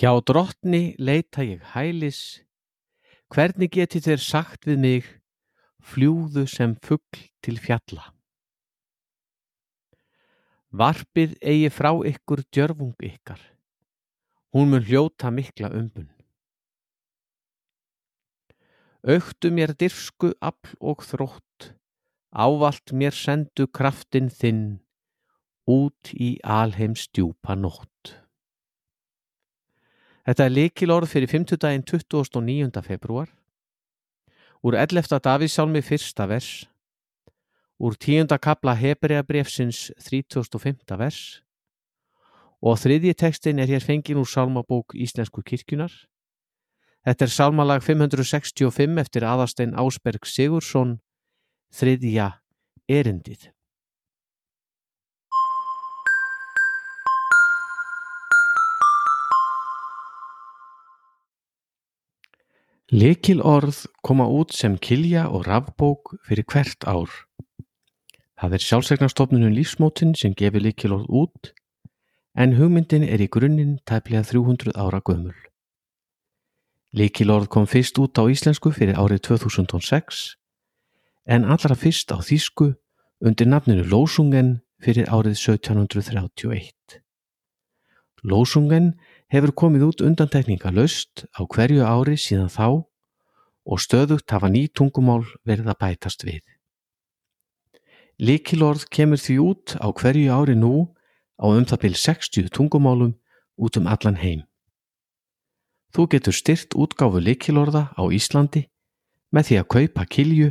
Hjá drottni leita ég hælis, hvernig geti þeir sagt við mig, fljúðu sem fugl til fjalla. Varpið eigi frá ykkur djörfung ykkar, hún mun hljóta mikla umbun. Auktu mér dirfsku afl og þrótt, ávalt mér sendu kraftin þinn, út í alheims djúpa nótt. Þetta er likilorð fyrir 50 daginn 29. februar, úr 11. Davísálmi fyrsta vers, úr 10. kapla Hebrea brefsins 35. vers og þriðji tekstin er hér fengin úr sálmabók Íslensku kirkjunar. Þetta er sálmalag 565 eftir aðastein Ásberg Sigursson, þriðja erindið. Lekil orð koma út sem kilja og rafbók fyrir hvert ár. Það er sjálfsegnarstofnunum lífsmótin sem gefur lekil orð út en hugmyndin er í grunninn tæplega 300 ára gömul. Lekil orð kom fyrst út á íslensku fyrir árið 2006 en allra fyrst á þýsku undir nafninu Lósungen fyrir árið 1731. Lósungen hefur komið út undantekninga löst á hverju ári síðan þá og stöðugt hafa ný tungumál verið að bætast við. Likilorð kemur því út á hverju ári nú á um það byrj 60 tungumálum út um allan heim. Þú getur styrt útgáfu likilorða á Íslandi með því að kaupa kilju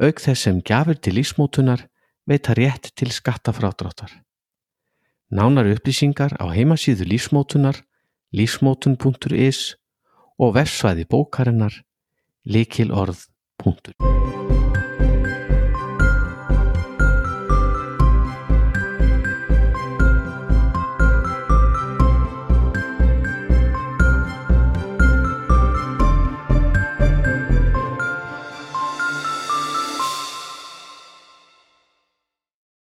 auk þess sem gjafir til lífsmótunar veita rétt til skattafrádráttar. Nánar upplýsingar á heimasíðu lífsmótunar lífsmótun.is og vefsvæði bókarinnar likilorð.is